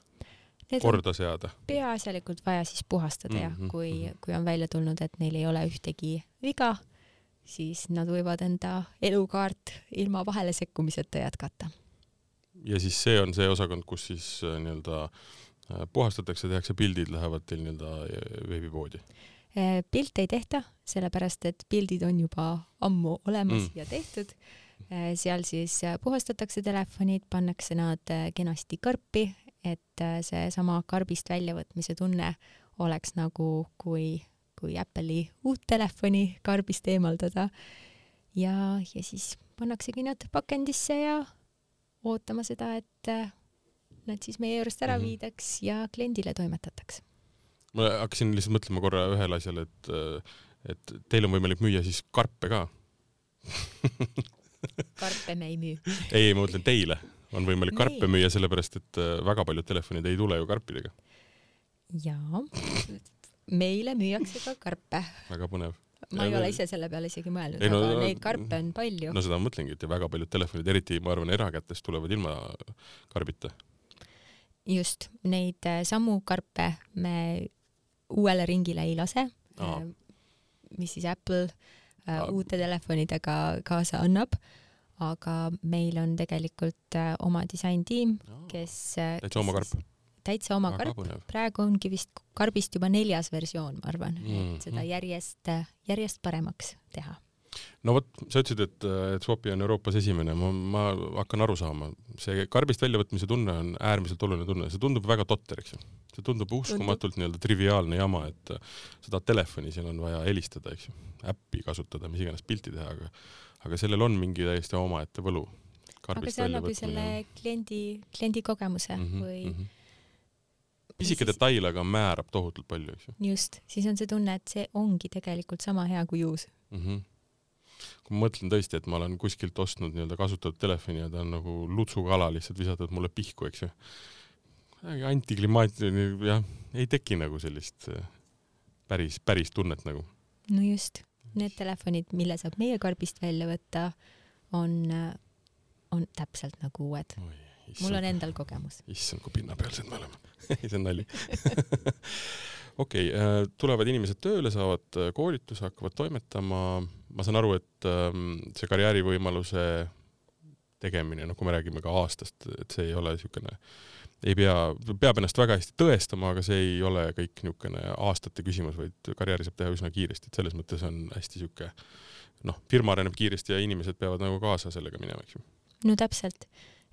Need korda seada. peaasjalikult vaja siis puhastada mm -hmm. Mhm, jah, kui mhm., kui on välja tulnud, et neil ei ole ühtegi viga, siis nad võivad enda elukaart ilma vahele sekkumiseta jätkata. ja siis see on see osakond, kus siis äh, nii-öelda äh, puhastatakse, tehakse pildid, lähevad teil nii-öelda äh, veebipoodi. pilte ei tehta, sellepärast et pildid on juba ammu olemas Mm. mm. ja tehtud. seal siis puhastatakse telefonid, pannakse nad kenasti karpi, et äh, seesama karbist väljavõtmise tunne oleks nagu, kui, kui Apple'i uut telefoni karbist eemaldada. ja, ja siis pannaksegi nad pakendisse ja ootama seda, et äh, nad siis meie juurest ära Mhm. viidaks ja kliendile toimetataks. ma hakkasin lihtsalt mõtlema korra ühele asjale, et, et teil on võimalik müüa siis karpe ka. karpe me ei müü. ei, ma mõtlen teile on võimalik Meil. karpe müüa, sellepärast et äh, väga paljud telefonid ei tule ju karpidega. jaa, meile müüakse ka karpe. väga põnev. ma ei Ja ole me- ise selle peale isegi mõelnud, Ei no- aga neid karpe on palju no seda ma mõtlengi, et väga paljud telefonid, eriti ma arvan, erakätest tulevad ilma karbita. just neid äh, samu karpe me uuele ringile ei lase mis siis Apple äh, Aa. uute telefonidega kaasa annab. Aga meil on tegelikult äh, oma disaintiim, kes äh, täitsa oma karp. täitsa oma väga karp, praegu ongi vist karbist juba neljas versioon, ma arvan. Mm, Mhm. et seda järjest, järjest paremaks teha. no vot, sa ütlesid, et, et Swapi on Euroopas esimene, ma, ma hakkan aru saama, see karbist väljavõtmise tunne on äärmiselt oluline tunne, see tundub väga totter, eks ju. see tundub uskumatult nii-öelda triviaalne jama, et äh, sa tahad telefoni, siin on vaja helistada, eks ju, äppi kasutada, mis iganes pilti teha, aga aga sellel on mingi täiesti omaette võlu. aga see annab ju selle kliendi, kliendi kogemuse mm -hmm. või mhm. pisike detail, aga määrab tohutult palju, eks ju just, siis on see tunne, et see ongi tegelikult sama hea kui uus. mm. -hmm. kui ma mõtlen tõesti, et ma olen kuskilt ostnud nii-öelda kasutatud telefoni ja ta on nagu lutsukala lihtsalt visatud mulle pihku, eks ju. antiklimaatiline, jah, ei teki nagu sellist äh, päris, päris tunnet nagu. no just, need telefonid, mille saab meie karbist välja võtta, on, on täpselt nagu uued. mul on endal kogemus. issand, kui pinnapealsed me oleme. ei, see on nali. okei, tulevad inimesed tööle, saavad äh, koolituse, hakkavad toimetama. ma saan aru, et ähm, see karjäärivõimaluse tegemine, noh, kui me räägime ka aastast, et see ei ole niisugune, ei pea, peab ennast väga hästi tõestama, aga see ei ole kõik niisugune aastate küsimus, vaid karjääri saab teha üsna kiiresti, et selles mõttes on hästi niisugune noh, firma areneb kiiresti ja inimesed peavad nagu kaasa sellega minema, eks ju. no täpselt,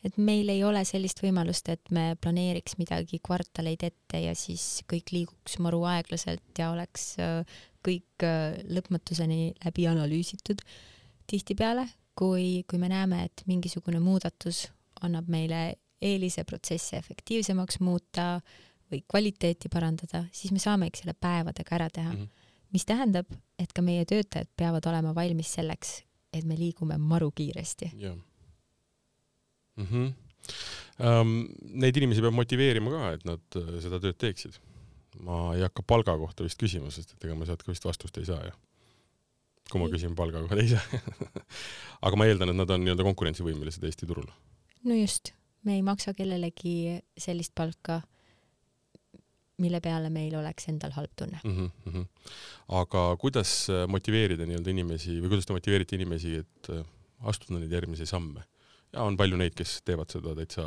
et meil ei ole sellist võimalust, et me planeeriks midagi kvartaleid ette ja siis kõik liiguks maru aeglaselt ja oleks äh, kõik äh, lõpmatuseni läbi analüüsitud. tihtipeale, kui, kui me näeme, et mingisugune muudatus annab meile eelise protsessi efektiivsemaks muuta või kvaliteeti parandada, siis me saamegi selle päevadega ära teha mm. -hmm. mis tähendab, et ka meie töötajad peavad olema valmis selleks, et me liigume maru kiiresti. jah mm -hmm. um,. Neid inimesi peab motiveerima ka, et nad äh, seda tööd teeksid. ma ei hakka palga kohta vist küsima, sest et ega ma sealt ka vist vastust ei saa ju. kui ma Ei. küsin palga kohta, ei saa. aga ma eeldan, et nad on nii-öelda konkurentsivõimelised Eesti turul. no just, me ei maksa kellelegi sellist palka, mille peale meil oleks endal halb tunne mm. -hmm. aga kuidas motiveerida nii-öelda inimesi või kuidas te motiveerite inimesi, et äh, astuda neid järgmisi samme? ja on palju neid, kes teevad seda täitsa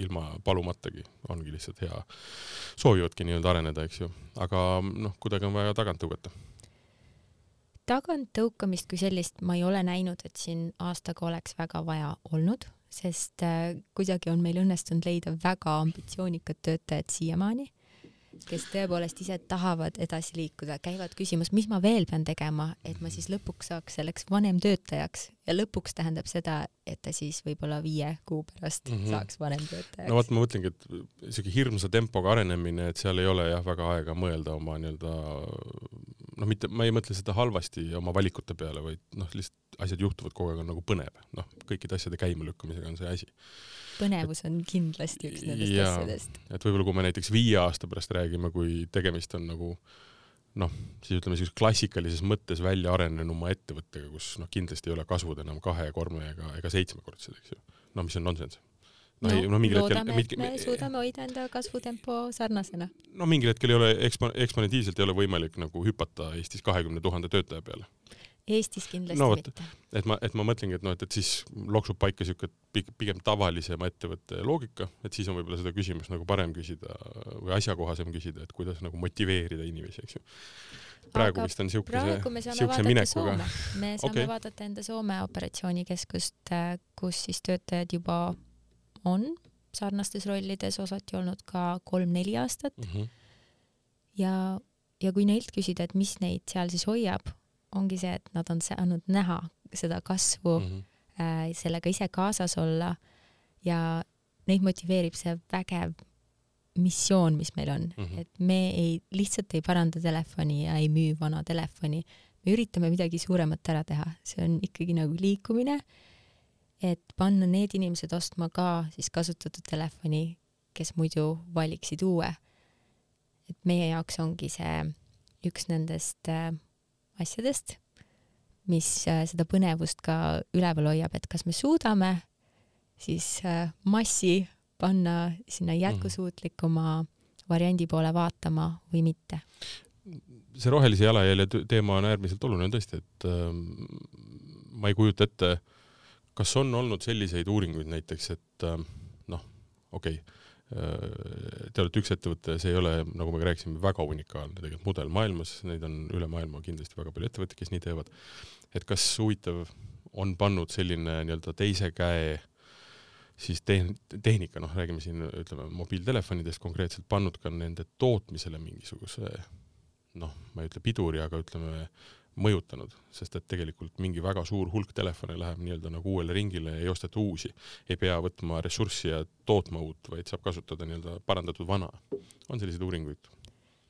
ilma palumatagi, ongi lihtsalt hea, soovivadki nii-öelda areneda, eks ju, aga noh, kuidagi on vaja tagant tõugata taganttõukamist kui sellist ma ei ole näinud, et siin aastaga oleks väga vaja olnud, sest äh, kuidagi on meil õnnestunud leida väga ambitsioonikad töötajad siiamaani kes tõepoolest ise tahavad edasi liikuda, käivad küsimas, mis ma veel pean tegema, et ma siis lõpuks saaks selleks vanemtöötajaks ja lõpuks tähendab seda, et ta siis võib-olla viie kuu pärast mm -hmm. saaks vanemtöötajaks. no vot, ma mõtlengi, et siuke hirmsa tempoga arenemine, et seal ei ole jah väga aega mõelda oma nii-öelda noh, mitte, ma ei mõtle seda halvasti oma valikute peale, vaid noh, lihtsalt asjad juhtuvad kogu aeg, on nagu põnev, noh, kõikide asjade käimalükkamisega on see asi põnevus on kindlasti üks nendest ja, asjadest. et võib-olla kui me näiteks viie aasta pärast räägime, kui tegemist on nagu noh, siis ütleme siis klassikalises mõttes välja arenenuma ettevõttega, kus noh, kindlasti ei ole kasvud enam kahe, kolme ega, ega seitsmekordsed, eks ju. no mis on nonsense no, no, no mingil loodame, hetkel, et me suudame hoida enda kasvutempo sarnasena. no mingil hetkel ei ole ekspo-, eksponentiivselt ei ole võimalik nagu hüpata Eestis kahekümne tuhande töötaja peale. Eestis kindlasti no, võt, mitte. et ma, et ma mõtlengi, et noh, et, et siis loksub paika siuke pigem tavalisema ettevõtte loogika, et siis on võib-olla seda küsimust nagu parem küsida või asjakohasem küsida, et kuidas nagu motiveerida inimesi, eks ju. praegu Aga vist on siuke praegu me saame vaadata minekuga. Me saame okay. vaadata enda Soome operatsioonikeskust, kus siis töötajad juba on sarnastes rollides osati olnud ka kolm-neli aastat mm. -hmm. ja, ja kui neilt küsida, et mis neid seal siis hoiab ongi see, et nad on saanud näha seda kasvu mm, -hmm. äh, sellega ise kaasas olla ja neid motiveerib see vägev missioon, mis meil on mm, -hmm. et me ei, lihtsalt ei paranda telefoni ja ei müü vana telefoni, me üritame midagi suuremat ära teha, see on ikkagi nagu liikumine, et panna need inimesed ostma ka siis kasutatud telefoni, kes muidu valiksid uue. et meie jaoks ongi see üks nendest äh, asjadest, mis äh, seda põnevust ka üleval hoiab, et kas me suudame siis äh, massi panna sinna mhm. jätkusuutlikuma variandi poole vaatama või mitte. see rohelise jalajälje teema on äärmiselt oluline tõesti, et äh, ma ei kujuta ette, kas on olnud selliseid uuringuid näiteks, et äh, noh, okei okay,, Te olete üks ettevõte, see ei ole, nagu me rääkisime, väga unikaalne tegelikult mudel maailmas, neid on üle maailma kindlasti väga palju ettevõtteid, kes nii teevad. et kas huvitav on pannud selline nii-öelda teise käe siis tehn-, tehnika, noh, räägime siin, ütleme, mobiiltelefonidest konkreetselt, pannud ka nende tootmisele mingisuguse noh, ma ei ütle piduri, aga ütleme, mõjutanud, sest et tegelikult mingi väga suur hulk telefone läheb nii-öelda nagu uuele ringile ei osteta uusi. ei pea võtma ressurssi ja tootma uut, vaid saab kasutada nii-öelda parandatud vana. on selliseid uuringuid?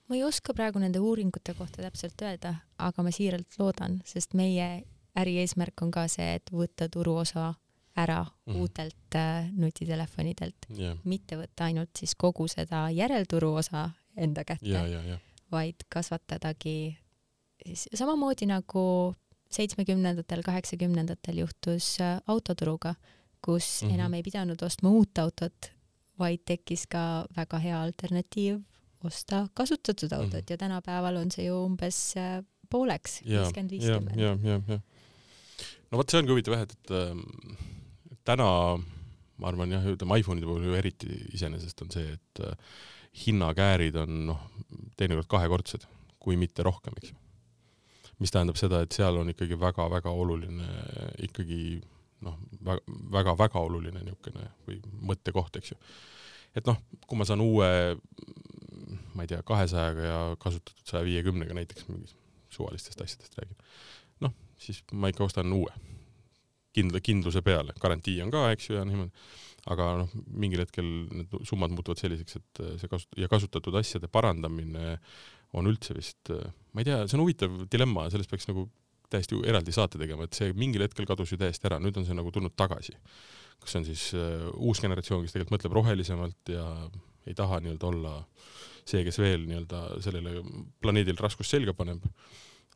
ma ei oska praegu nende uuringute kohta täpselt öelda, aga ma siiralt loodan, sest meie äri eesmärk on ka see, et võtta turuosa ära mm -hmm. uutelt äh, nutitelefonidelt yeah., mitte võtta ainult siis kogu seda järelturu osa enda kätte yeah,, yeah, yeah. vaid kasvatadagi samamoodi nagu seitsmekümnendatel, kaheksakümnendatel juhtus äh, autoturuga, kus mm -hmm. enam ei pidanud ostma uut autot, vaid tekkis ka väga hea alternatiiv osta kasutatud autot mm -hmm. ja tänapäeval on see ju umbes äh, pooleks, viiskümmend, viiskümmend. ja, ja, ja, no vot, see ongi huvitav jah, et, et äh, täna ma arvan jah, ütleme iPhone'ide puhul ju eriti iseenesest on see, et äh, hinnakäärid on noh, teinekord kahekordsed, kui mitte rohkem, eks ju mis tähendab seda, et seal on ikkagi väga-väga oluline ikkagi noh, väga-väga oluline niisugune või mõttekoht, eks ju. et noh, kui ma saan uue, ma ei tea, kahesajaga ja kasutatud saja viiekümnega näiteks mingi suvalistest asjadest räägin, noh, siis ma ikka ostan uue. kindla, kindluse peale, garantii on ka, eks ju, ja niimoodi aga noh, mingil hetkel need summad muutuvad selliseks, et see kasut- ja kasutatud asjade parandamine on üldse vist, ma ei tea, see on huvitav dilemma, sellest peaks nagu täiesti eraldi saate tegema, et see mingil hetkel kadus ju täiesti ära, nüüd on see nagu tulnud tagasi. kas see on siis uh, uus generatsioon, kes tegelikult mõtleb rohelisemalt ja ei taha nii-öelda olla see, kes veel nii-öelda sellele planeedil raskust selga paneb,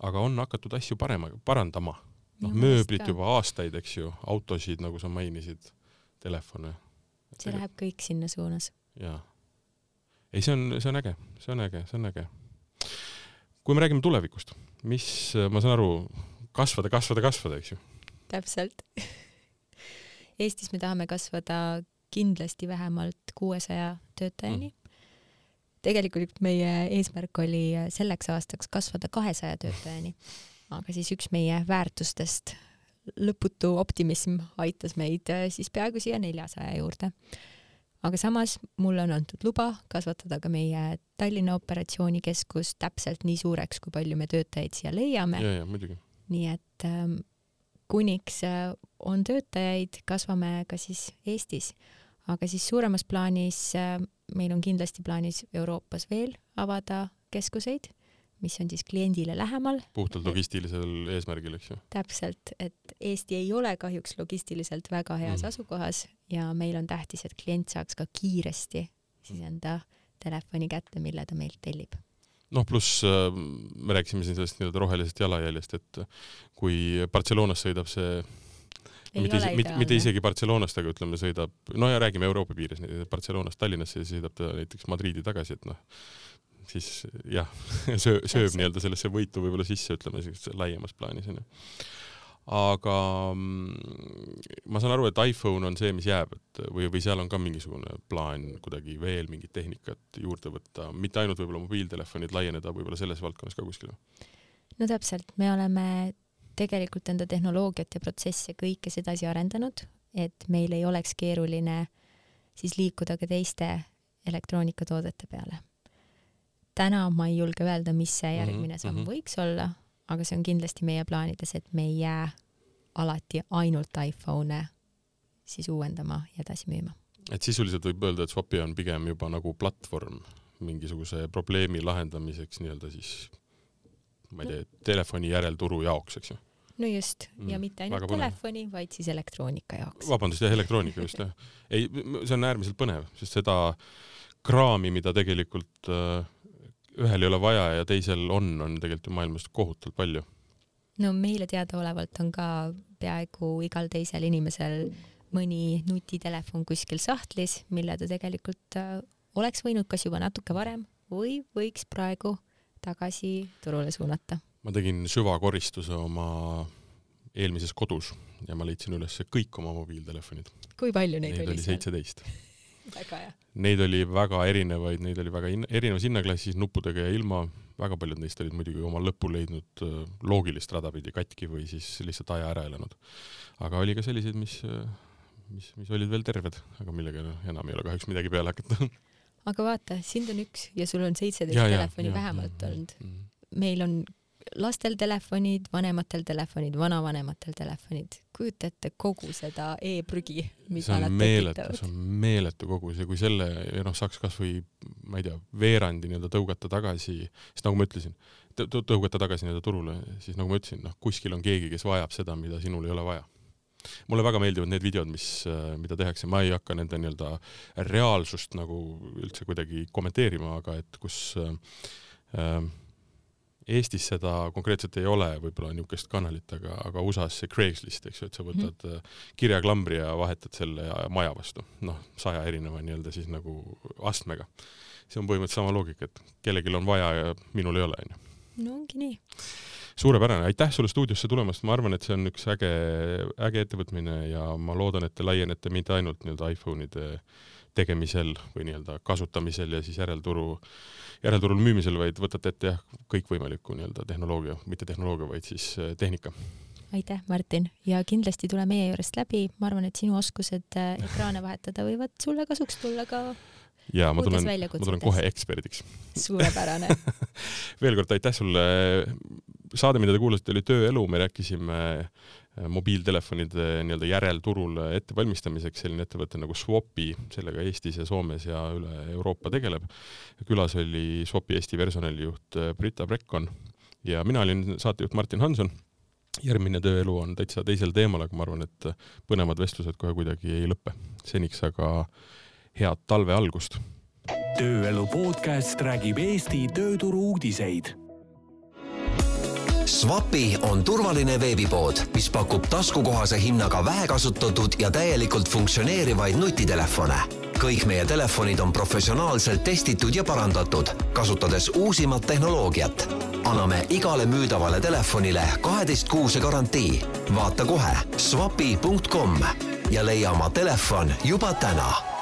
aga on hakatud asju parema, parandama. noh, mööblit juba aastaid, eks ju, autosid, nagu sa mainisid, telefone. see läheb kõik sinna suunas. jaa ei, see on, see on äge, see on äge, see on äge. Kui me räägime tulevikust, mis, ma saan aru, kasvada, kasvada, kasvada, eks ju? täpselt. Eestis me tahame kasvada kindlasti vähemalt kuuesaja töötajani. Mm. Tegelikult meie eesmärk oli selleks aastaks kasvada kahesaja töötajani, aga siis üks meie väärtustest, lõputu optimism aitas meid siis peaaegu siia neljasaja juurde aga samas mulle on antud luba kasvatada ka meie Tallinna operatsioonikeskus täpselt nii suureks, kui palju me töötajaid siia leiame. nii et ähm, kuniks äh, on töötajaid, kasvame ka siis Eestis, aga siis suuremas plaanis äh, meil on kindlasti plaanis Euroopas veel avada keskuseid mis on siis kliendile lähemal. puhtalt logistilisel eesmärgil, eks ju? täpselt, et Eesti ei ole kahjuks logistiliselt väga heas mm. asukohas ja meil on tähtis, et klient saaks ka kiiresti siis enda telefoni kätte, mille ta meilt tellib noh, pluss äh, me rääkisime siin sellest nii-öelda rohelisest jalajäljest, et kui Barcelonas sõidab see Ei mitte, mitte, mitte isegi Barcelonast, aga ütleme, sõidab, no ja räägime Euroopa piires, Barcelonast Tallinnasse ja sõidab ta näiteks Madriidi tagasi, et noh, siis jah, söö, sööb nii-öelda sellesse võitu võib-olla sisse, ütleme siis laiemas plaanis onju. aga mm, ma saan aru, et iPhone on see, mis jääb, et või, või seal on ka mingisugune plaan kuidagi veel mingit tehnikat juurde võtta, mitte ainult võib-olla mobiiltelefonid, laieneda võib-olla selles valdkonnas ka kuskile? no täpselt, me oleme tegelikult enda tehnoloogiat ja protsesse kõike sedasi arendanud, et meil ei oleks keeruline siis liikuda ka teiste elektroonikatoodete peale täna ma ei julge öelda, mis see mhm, järgmine samm mm -hmm. võiks olla, aga see on kindlasti meie plaanides, et me ei jää alati ainult iPhone'e siis uuendama ja edasi müüma. et sisuliselt võib öelda, et Swapi on pigem juba nagu platvorm mingisuguse probleemi lahendamiseks nii-öelda siis ma ei tea no., telefoni järelturu jaoks, eks ju? no just mm,, ja mitte ainult telefoni, vaid siis elektroonika jaoks. vabandust, jah, elektroonika just jah. ei, see on äärmiselt põnev, sest seda kraami, mida tegelikult äh, ühel ei ole vaja ja teisel on, on tegelikult ju maailmas kohutavalt palju. no meile teadaolevalt on ka peaaegu igal teisel inimesel mõni nutitelefon kuskil sahtlis, mille ta tegelikult äh, oleks võinud kas juba natuke varem või võiks praegu tagasi turule suunata. ma tegin süvakoristuse oma eelmises kodus ja ma leidsin üles kõik oma mobiiltelefonid. kui palju neid, neid oli? oli seitseteist väga hea. Neid oli väga erinevaid, neid oli väga erinevas hinnaklassis, nuppudega ja ilma, väga paljud neist olid muidugi oma lõpu leidnud äh, loogilist rada pidi katki või siis lihtsalt aja ära elanud. aga oli ka selliseid, mis, äh, mis, mis olid veel terved, aga millega enam ei ole kahjuks midagi peale hakata aga vaata, sind on üks ja sul on seitseteist telefoni ja, vähemalt ja, olnud. Mm. meil on lastel telefonid, vanematel telefonid, vanavanematel telefonid, kujuta ette kogu seda e-prügi, mida nad tekitavad. see on meeletu kogus ja kui selle noh, saaks kasvõi ma ei tea, veerandi nii-öelda tõugata tagasi, sest nagu ma ütlesin, tõugata tagasi nii-öelda turule, siis nagu ma ütlesin, noh, kuskil on keegi, kes vajab seda, mida sinul ei ole vaja mulle väga meeldivad need videod, mis, mida tehakse, ma ei hakka nende nii-öelda reaalsust nagu üldse kuidagi kommenteerima, aga et kus äh, Eestis seda konkreetselt ei ole, võib-olla niisugust kanalit, aga, aga USA-s see Craigslist, eks ju, et sa võtad mm -hmm. kirjaklambri ja vahetad selle maja vastu, noh, saja erineva nii-öelda siis nagu astmega. see on põhimõtteliselt sama loogika, et kellelgi on vaja ja minul ei ole, onju. no ongi nii. suurepärane, aitäh sulle stuudiosse tulemast, ma arvan, et see on üks äge, äge ettevõtmine ja ma loodan, et te laienete mitte ainult nii-öelda iPhone'ide tegemisel või nii-öelda kasutamisel ja siis järelturu järelturul müümisel, vaid võtate ette jah, kõikvõimaliku nii-öelda tehnoloogia, mitte tehnoloogia, vaid siis äh, tehnika. aitäh, Martin, ja kindlasti tule meie juurest läbi, ma arvan, et sinu oskused äh, ekraane vahetada võivad sulle kasuks tulla ka ja ma tulen, ma tulen kohe eksperdiks. suurepärane veel kord aitäh sulle. saade, mida te kuulasite, oli Tööelu, me rääkisime mobiiltelefonide nii-öelda järelturul ettevalmistamiseks, selline ettevõte nagu Swapi, sellega Eestis ja Soomes ja üle Euroopa tegeleb. külas oli Swapi Eesti personalijuht äh, Brita Brekkon ja mina olin saatejuht Martin Hanson. järgmine tööelu on täitsa teisel teemal, aga ma arvan, et põnevad vestlused kohe kuidagi ei lõpe. seniks aga head talve algust. tööelu podcast räägib Eesti tööturu uudiseid Swapi on turvaline veebipood, mis pakub taskukohase hinnaga vähekasutatud ja täielikult funktsioneerivaid nutitelefone kõik meie telefonid on professionaalselt testitud ja parandatud, kasutades uusimat tehnoloogiat. anname igale müüdavale telefonile kaheteistkuuse garantii. vaata kohe swapi.com ja leia oma telefon juba täna